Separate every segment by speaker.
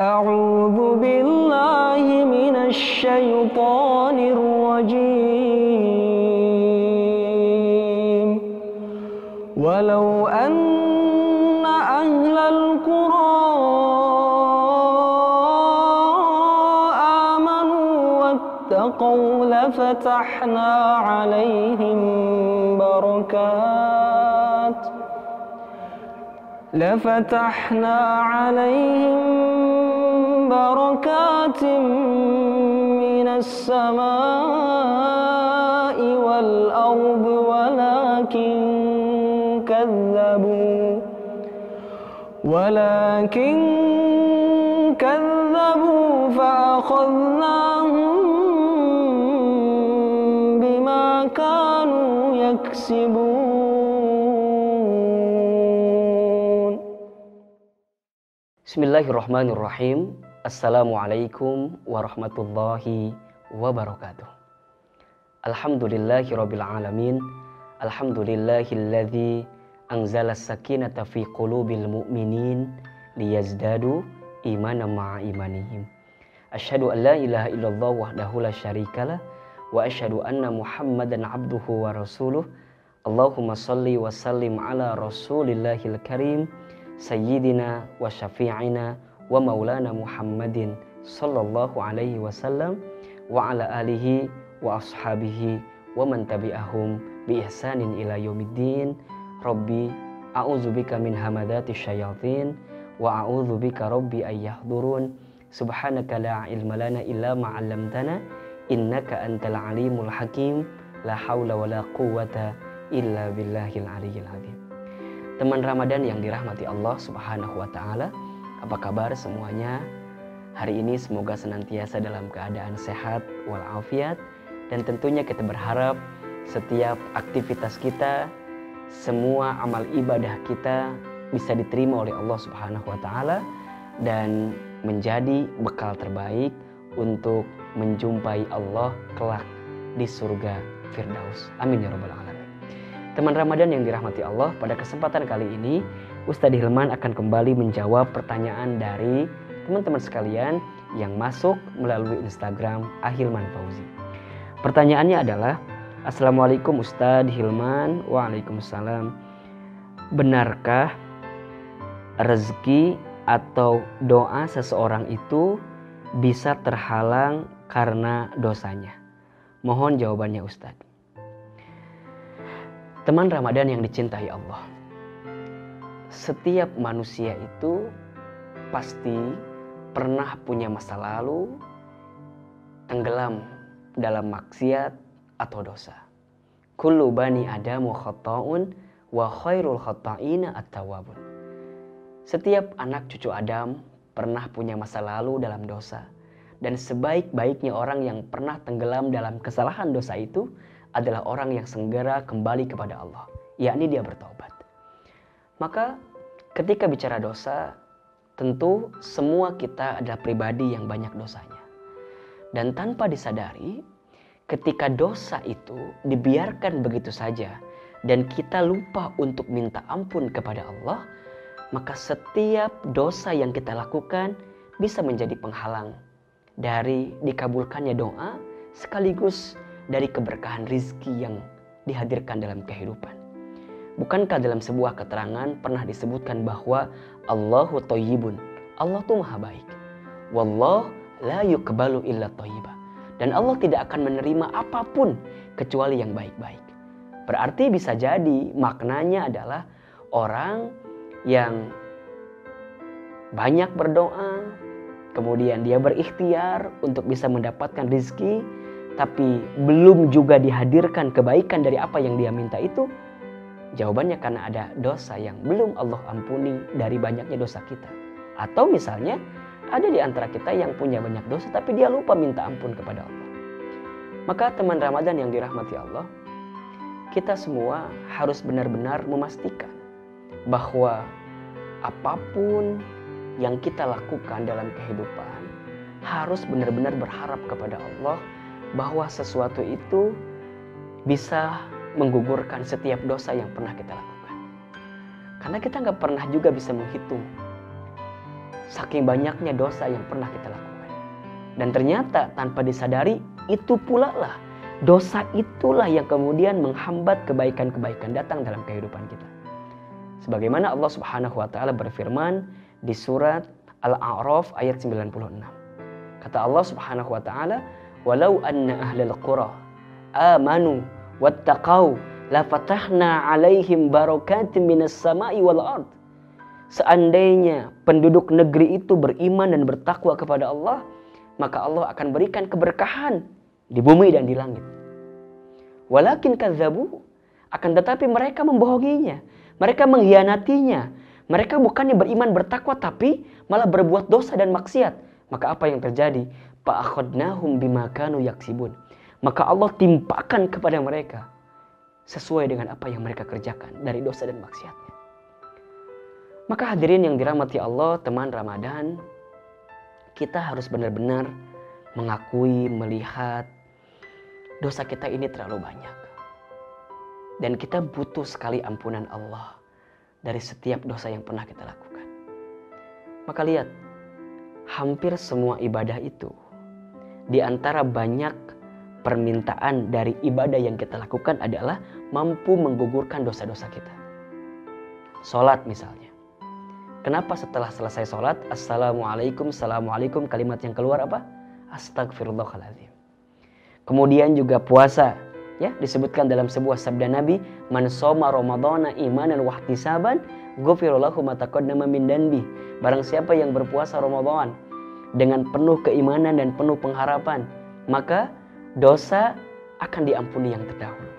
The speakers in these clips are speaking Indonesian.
Speaker 1: أعوذ بالله من الشيطان الرجيم. ولو أن أهل القرى آمنوا واتقوا لفتحنا عليهم بركات لفتحنا عليهم بركات من السماء والأرض ولكن كذبوا ولكن كذبوا فأخذناهم بما كانوا يكسبون
Speaker 2: Bismillahirrahmanirrahim. Assalamualaikum warahmatullahi wabarakatuh. Alhamdulillahi rabbil alamin. Alhamdulillahilladzi anzala sakinata fi qulubil mu'minin liyazdadu imanan ma'a imanihim. Asyhadu an la ilaha illallah wahdahu la syarikalah wa asyhadu anna Muhammadan abduhu wa rasuluh. Allahumma salli wa sallim ala rasulillahil karim sayyidina wa syafi'ina wa maulana Muhammadin sallallahu alaihi wasallam wa ala alihi wa ashabihi wa man tabi'ahum bi ihsanin ila yaumiddin rabbi a'udzubika min hamadati syayatin wa a'udzubika rabbi ayyahdurun subhanaka la ilma lana illa ma 'allamtana innaka antal alimul hakim la haula wa la quwwata illa billahil aliyyil azim Teman Ramadan yang dirahmati Allah Subhanahu wa taala, apa kabar semuanya? Hari ini semoga senantiasa dalam keadaan sehat walafiat dan tentunya kita berharap setiap aktivitas kita, semua amal ibadah kita bisa diterima oleh Allah Subhanahu wa taala dan menjadi bekal terbaik untuk menjumpai Allah kelak di surga Firdaus. Amin ya rabbal alamin. Teman Ramadan yang dirahmati Allah, pada kesempatan kali ini Ustadz Hilman akan kembali menjawab pertanyaan dari teman-teman sekalian yang masuk melalui Instagram Ahilman Fauzi. Pertanyaannya adalah, Assalamualaikum Ustadz Hilman, Waalaikumsalam. Benarkah rezeki atau doa seseorang itu bisa terhalang karena dosanya? Mohon jawabannya Ustadz. Teman Ramadan yang dicintai Allah. Setiap manusia itu pasti pernah punya masa lalu tenggelam dalam maksiat atau dosa. Kullu bani adamu khata'un wa khairul khata'ina at-tawabun. Setiap anak cucu Adam pernah punya masa lalu dalam dosa. Dan sebaik-baiknya orang yang pernah tenggelam dalam kesalahan dosa itu adalah orang yang segera kembali kepada Allah, yakni dia bertobat. Maka ketika bicara dosa, tentu semua kita adalah pribadi yang banyak dosanya. Dan tanpa disadari, ketika dosa itu dibiarkan begitu saja dan kita lupa untuk minta ampun kepada Allah, maka setiap dosa yang kita lakukan bisa menjadi penghalang dari dikabulkannya doa sekaligus dari keberkahan rizki yang dihadirkan dalam kehidupan. Bukankah dalam sebuah keterangan pernah disebutkan bahwa Allahu toyibun, Allah tuh maha baik. Wallah la yukbalu illa. Dan Allah tidak akan menerima apa pun kecuali yang baik-baik. Berarti bisa jadi maknanya adalah orang yang banyak berdoa, kemudian dia berikhtiar untuk bisa mendapatkan rizki, tapi belum juga dihadirkan kebaikan dari apa yang dia minta itu, Jawabannya karena ada dosa yang belum Allah ampuni dari banyaknya dosa kita. Atau misalnya ada di antara kita yang punya banyak dosa tapi dia lupa minta ampun kepada Allah. Maka teman Ramadan yang dirahmati Allah, kita semua harus benar-benar memastikan bahwa apa pun yang kita lakukan dalam kehidupan harus benar-benar berharap kepada Allah bahwa sesuatu itu bisa menggugurkan setiap dosa yang pernah kita lakukan. Karena kita nggak pernah juga bisa menghitung saking banyaknya dosa yang pernah kita lakukan. Dan ternyata tanpa disadari itu pula lah dosa itulah yang kemudian menghambat kebaikan-kebaikan datang dalam kehidupan kita. Sebagaimana Allah Subhanahu wa taala berfirman di surat Al-A'raf ayat 96. Kata Allah Subhanahu wa taala, "Walau anna ahlal qura amanu wattaqau la fatahna alaihim barakatin minas sama'i wal ard. Seandainya penduduk negeri itu beriman dan bertakwa kepada Allah, maka Allah akan berikan keberkahan di bumi dan di langit. Walakin kadzabu akan tetapi mereka membohonginya, mereka mengkhianatinya. Mereka bukannya beriman bertakwa tapi malah berbuat dosa dan maksiat. Maka apa yang terjadi? Fa'akhadnahum bima kanu yaksibun maka Allah timpakan kepada mereka sesuai dengan apa yang mereka kerjakan dari dosa dan maksiatnya. Maka hadirin yang dirahmati Allah, teman Ramadan, kita harus benar-benar mengakui, melihat dosa kita ini terlalu banyak. Dan kita butuh sekali ampunan Allah dari setiap dosa yang pernah kita lakukan. Maka lihat, hampir semua ibadah itu di antara banyak permintaan dari ibadah yang kita lakukan adalah mampu menggugurkan dosa-dosa kita. Sholat misalnya. Kenapa setelah selesai sholat, Assalamualaikum, Assalamualaikum, kalimat yang keluar apa? Astagfirullahaladzim. Kemudian juga puasa, ya disebutkan dalam sebuah sabda Nabi, Man soma Ramadana imanan wahtisaban, ghufirullahu mataqaddama min danbi. Barang siapa yang berpuasa Ramadan dengan penuh keimanan dan penuh pengharapan, maka dosa akan diampuni yang terdahulu.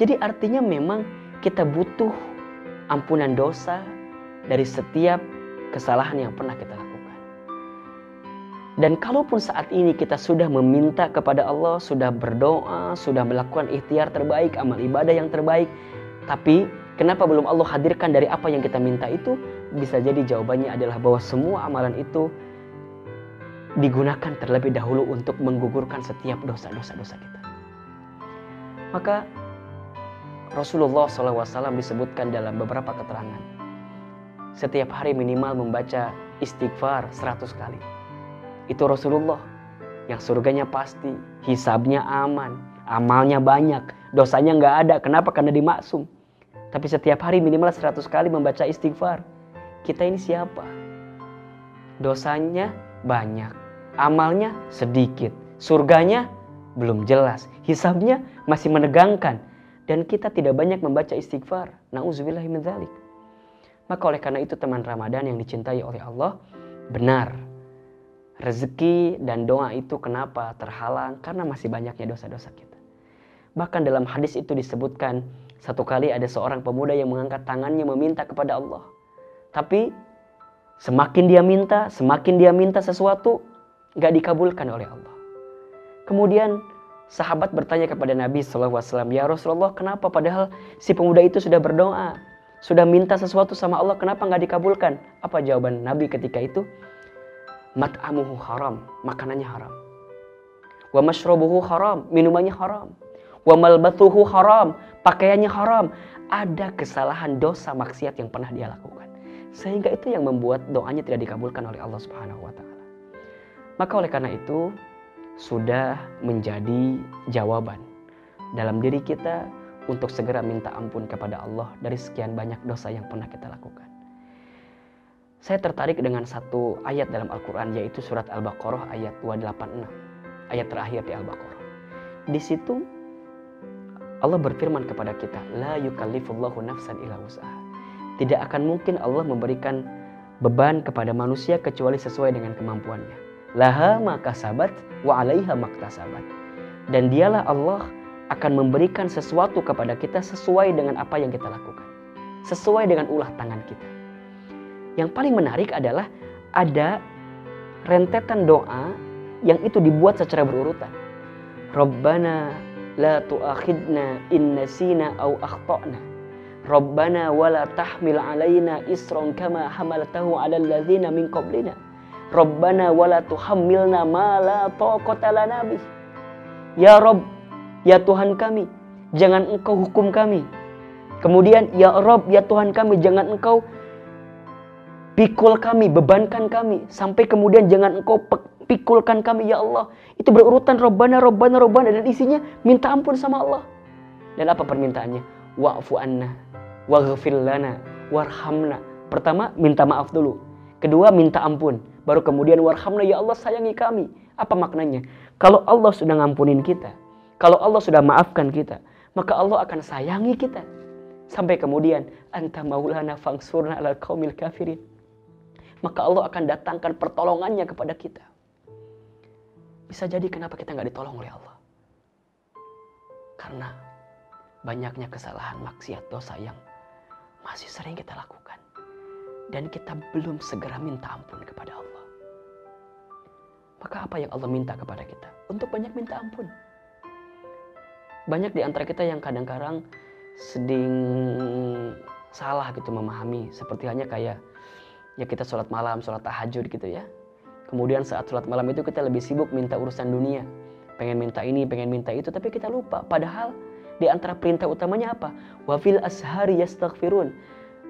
Speaker 2: Jadi artinya memang kita butuh ampunan dosa dari setiap kesalahan yang pernah kita lakukan. Dan kalaupun saat ini kita sudah meminta kepada Allah, sudah berdoa, sudah melakukan ikhtiar terbaik, amal ibadah yang terbaik, tapi kenapa belum Allah hadirkan dari apa yang kita minta itu? Bisa jadi jawabannya adalah bahwa semua amalan itu digunakan terlebih dahulu untuk menggugurkan setiap dosa-dosa dosa kita. Maka Rasulullah SAW disebutkan dalam beberapa keterangan. Setiap hari minimal membaca istighfar 100 kali. Itu Rasulullah yang surganya pasti, hisabnya aman, amalnya banyak, dosanya nggak ada. Kenapa? Karena dimaksum. Tapi setiap hari minimal 100 kali membaca istighfar. Kita ini siapa? Dosanya banyak, amalnya sedikit, surganya belum jelas, hisabnya masih menegangkan dan kita tidak banyak membaca istighfar. Dzalik. Maka oleh karena itu teman Ramadan yang dicintai oleh Allah, benar. Rezeki dan doa itu kenapa terhalang? Karena masih banyaknya dosa-dosa kita. Bahkan dalam hadis itu disebutkan satu kali ada seorang pemuda yang mengangkat tangannya meminta kepada Allah. Tapi semakin dia minta, semakin dia minta sesuatu, gak dikabulkan oleh Allah. Kemudian sahabat bertanya kepada Nabi SAW, Ya Rasulullah, kenapa padahal si pemuda itu sudah berdoa, sudah minta sesuatu sama Allah, kenapa gak dikabulkan? Apa jawaban Nabi ketika itu? Mat'amuhu haram, makanannya haram. Wa mashrobuhu haram, minumannya haram. Wa malbatuhu haram, pakaiannya haram. Ada kesalahan dosa maksiat yang pernah dia lakukan. Sehingga itu yang membuat doanya tidak dikabulkan oleh Allah Subhanahu wa taala. Maka oleh karena itu sudah menjadi jawaban dalam diri kita untuk segera minta ampun kepada Allah dari sekian banyak dosa yang pernah kita lakukan. Saya tertarik dengan satu ayat dalam Al-Quran yaitu surat Al-Baqarah ayat 286. Ayat terakhir di Al-Baqarah. Di situ Allah berfirman kepada kita, La yukallifullahu nafsan illa usaha. Tidak akan mungkin Allah memberikan beban kepada manusia kecuali sesuai dengan kemampuannya laha maka sabat wa alaiha maktasabat dan dialah Allah akan memberikan sesuatu kepada kita sesuai dengan apa yang kita lakukan. Sesuai dengan ulah tangan kita. Yang paling menarik adalah ada rentetan doa yang itu dibuat secara berurutan. Rabbana la tu'akhidna in nasina au akhtana. Rabbana wala tahmil alaina isron kama hamaltahu ala alladhina min qablina. Rabbana wala tuhammilna ma la taqata lana bih. Ya Rabb, ya Tuhan kami, jangan engkau hukum kami. Kemudian ya Rabb, ya Tuhan kami, jangan engkau pikul kami, bebankan kami. Sampai kemudian jangan engkau pikulkan kami ya Allah. Itu berurutan Rabbana, Rabbana, Rabbana. Dan isinya minta ampun sama Allah. Dan apa permintaannya? Wa'fu anna, waghfir lana, warhamna. Pertama, minta maaf dulu. Kedua, minta ampun. Baru kemudian warhamna, ya Allah sayangi kami. Apa maknanya? Kalau Allah sudah ngampunin kita, kalau Allah sudah maafkan kita, maka Allah akan sayangi kita. Sampai kemudian, anta maulana fangsurna ala kaumil kafirin maka Allah akan datangkan pertolongannya kepada kita. Bisa jadi kenapa kita nggak ditolong oleh Allah? Karena banyaknya kesalahan, maksiat, dosa yang masih sering kita lakukan. Dan kita belum segera minta ampun kepada Allah. Maka apa yang Allah minta kepada kita? Untuk banyak minta ampun. Banyak di antara kita yang kadang-kadang sedang salah gitu memahami. Seperti hanya kayak ya kita sholat malam, sholat tahajud gitu ya. Kemudian saat sholat malam itu kita lebih sibuk minta urusan dunia. Pengen minta ini, pengen minta itu, tapi kita lupa. Padahal di antara perintah utamanya apa? Wafil ashari yastaghfirun.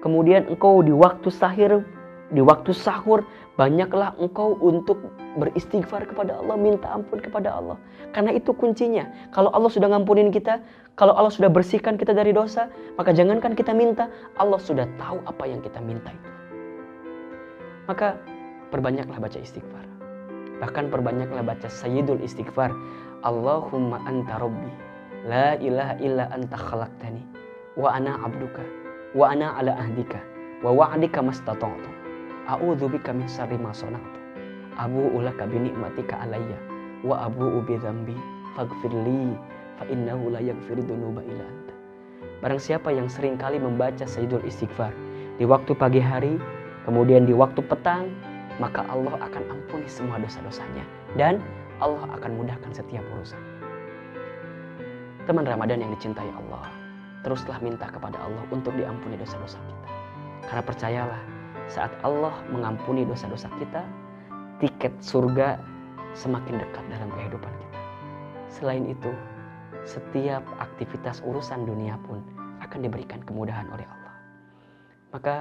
Speaker 2: Kemudian engkau di waktu sahir, di waktu sahur, banyaklah engkau untuk beristighfar kepada Allah, minta ampun kepada Allah. Karena itu kuncinya. Kalau Allah sudah ngampunin kita, kalau Allah sudah bersihkan kita dari dosa, maka jangankan kita minta, Allah sudah tahu apa yang kita minta itu. Maka perbanyaklah baca istighfar. Bahkan perbanyaklah baca sayyidul istighfar. Allahumma anta rabbi. La ilaha illa anta khalaqtani. Wa ana abduka. Wa ana ala ahdika. Wa wa'adika mastata'tu. A'udhu bika min sarri ma sona'tu. Abu'u laka binikmatika alayya. Wa abu'u bidhambi. Faghfirli. Fa innahu la yaghfiru dunuba ila anta. Barang siapa yang sering kali membaca sayyidul istighfar. Di waktu pagi hari, kemudian di waktu petang, maka Allah akan ampuni semua dosa-dosanya dan Allah akan mudahkan setiap urusan. Teman Ramadan yang dicintai Allah, teruslah minta kepada Allah untuk diampuni dosa-dosa kita. Karena percayalah, saat Allah mengampuni dosa-dosa kita, tiket surga semakin dekat dalam kehidupan kita. Selain itu, setiap aktivitas urusan dunia pun akan diberikan kemudahan oleh Allah. Maka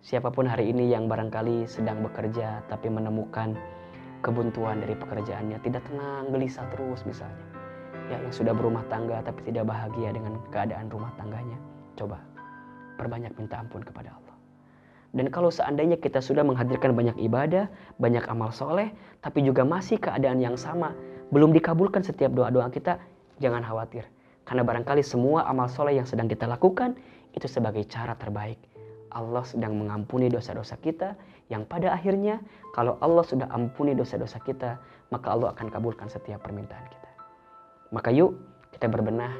Speaker 2: Siapa pun hari ini yang barangkali sedang bekerja tapi menemukan kebuntuan dari pekerjaannya, tidak tenang, gelisah terus misalnya. Ya, yang sudah berumah tangga tapi tidak bahagia dengan keadaan rumah tangganya. Coba perbanyak minta ampun kepada Allah. Dan kalau seandainya kita sudah menghadirkan banyak ibadah, banyak amal soleh, tapi juga masih keadaan yang sama, belum dikabulkan setiap doa-doa kita, jangan khawatir. Karena barangkali semua amal soleh yang sedang kita lakukan, itu sebagai cara terbaik Allah sedang mengampuni dosa-dosa kita yang pada akhirnya kalau Allah sudah ampuni dosa-dosa kita maka Allah akan kabulkan setiap permintaan kita. Maka yuk kita berbenah,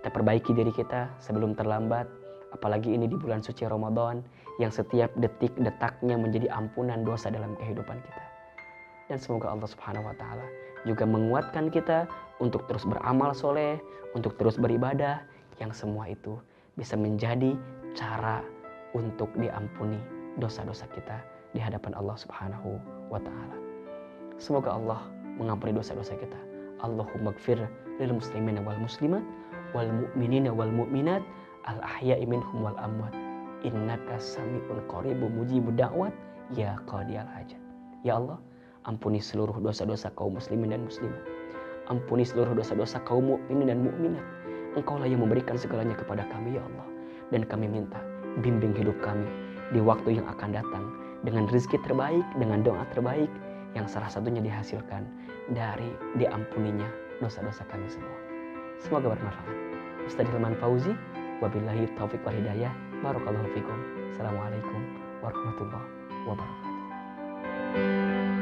Speaker 2: kita perbaiki diri kita sebelum terlambat apalagi ini di bulan suci Ramadan yang setiap detik detaknya menjadi ampunan dosa dalam kehidupan kita. Dan semoga Allah Subhanahu wa taala juga menguatkan kita untuk terus beramal soleh, untuk terus beribadah yang semua itu bisa menjadi cara untuk diampuni dosa-dosa kita di hadapan Allah Subhanahu wa taala. Semoga Allah mengampuni dosa-dosa kita. Allahumma gfir lil muslimina wal muslimat wal mu'minina wal mu'minat al ahya'i minhum wal amwat. Innaka sami'un qaribun mujibud da'wat ya qadiyal hajat. Ya Allah, ampuni seluruh dosa-dosa kaum muslimin dan muslimat. Ampuni seluruh dosa-dosa kaum mukminin dan mukminat. Engkaulah yang memberikan segalanya kepada kami ya Allah. Dan kami minta bimbing hidup kami di waktu yang akan datang dengan rezeki terbaik, dengan doa terbaik yang salah satunya dihasilkan dari diampuninya dosa-dosa kami semua. Semoga bermanfaat. Ustaz Hilman Fauzi, Wabillahi taufik wal hidayah. Barakallahu fikum. Assalamualaikum warahmatullahi wabarakatuh.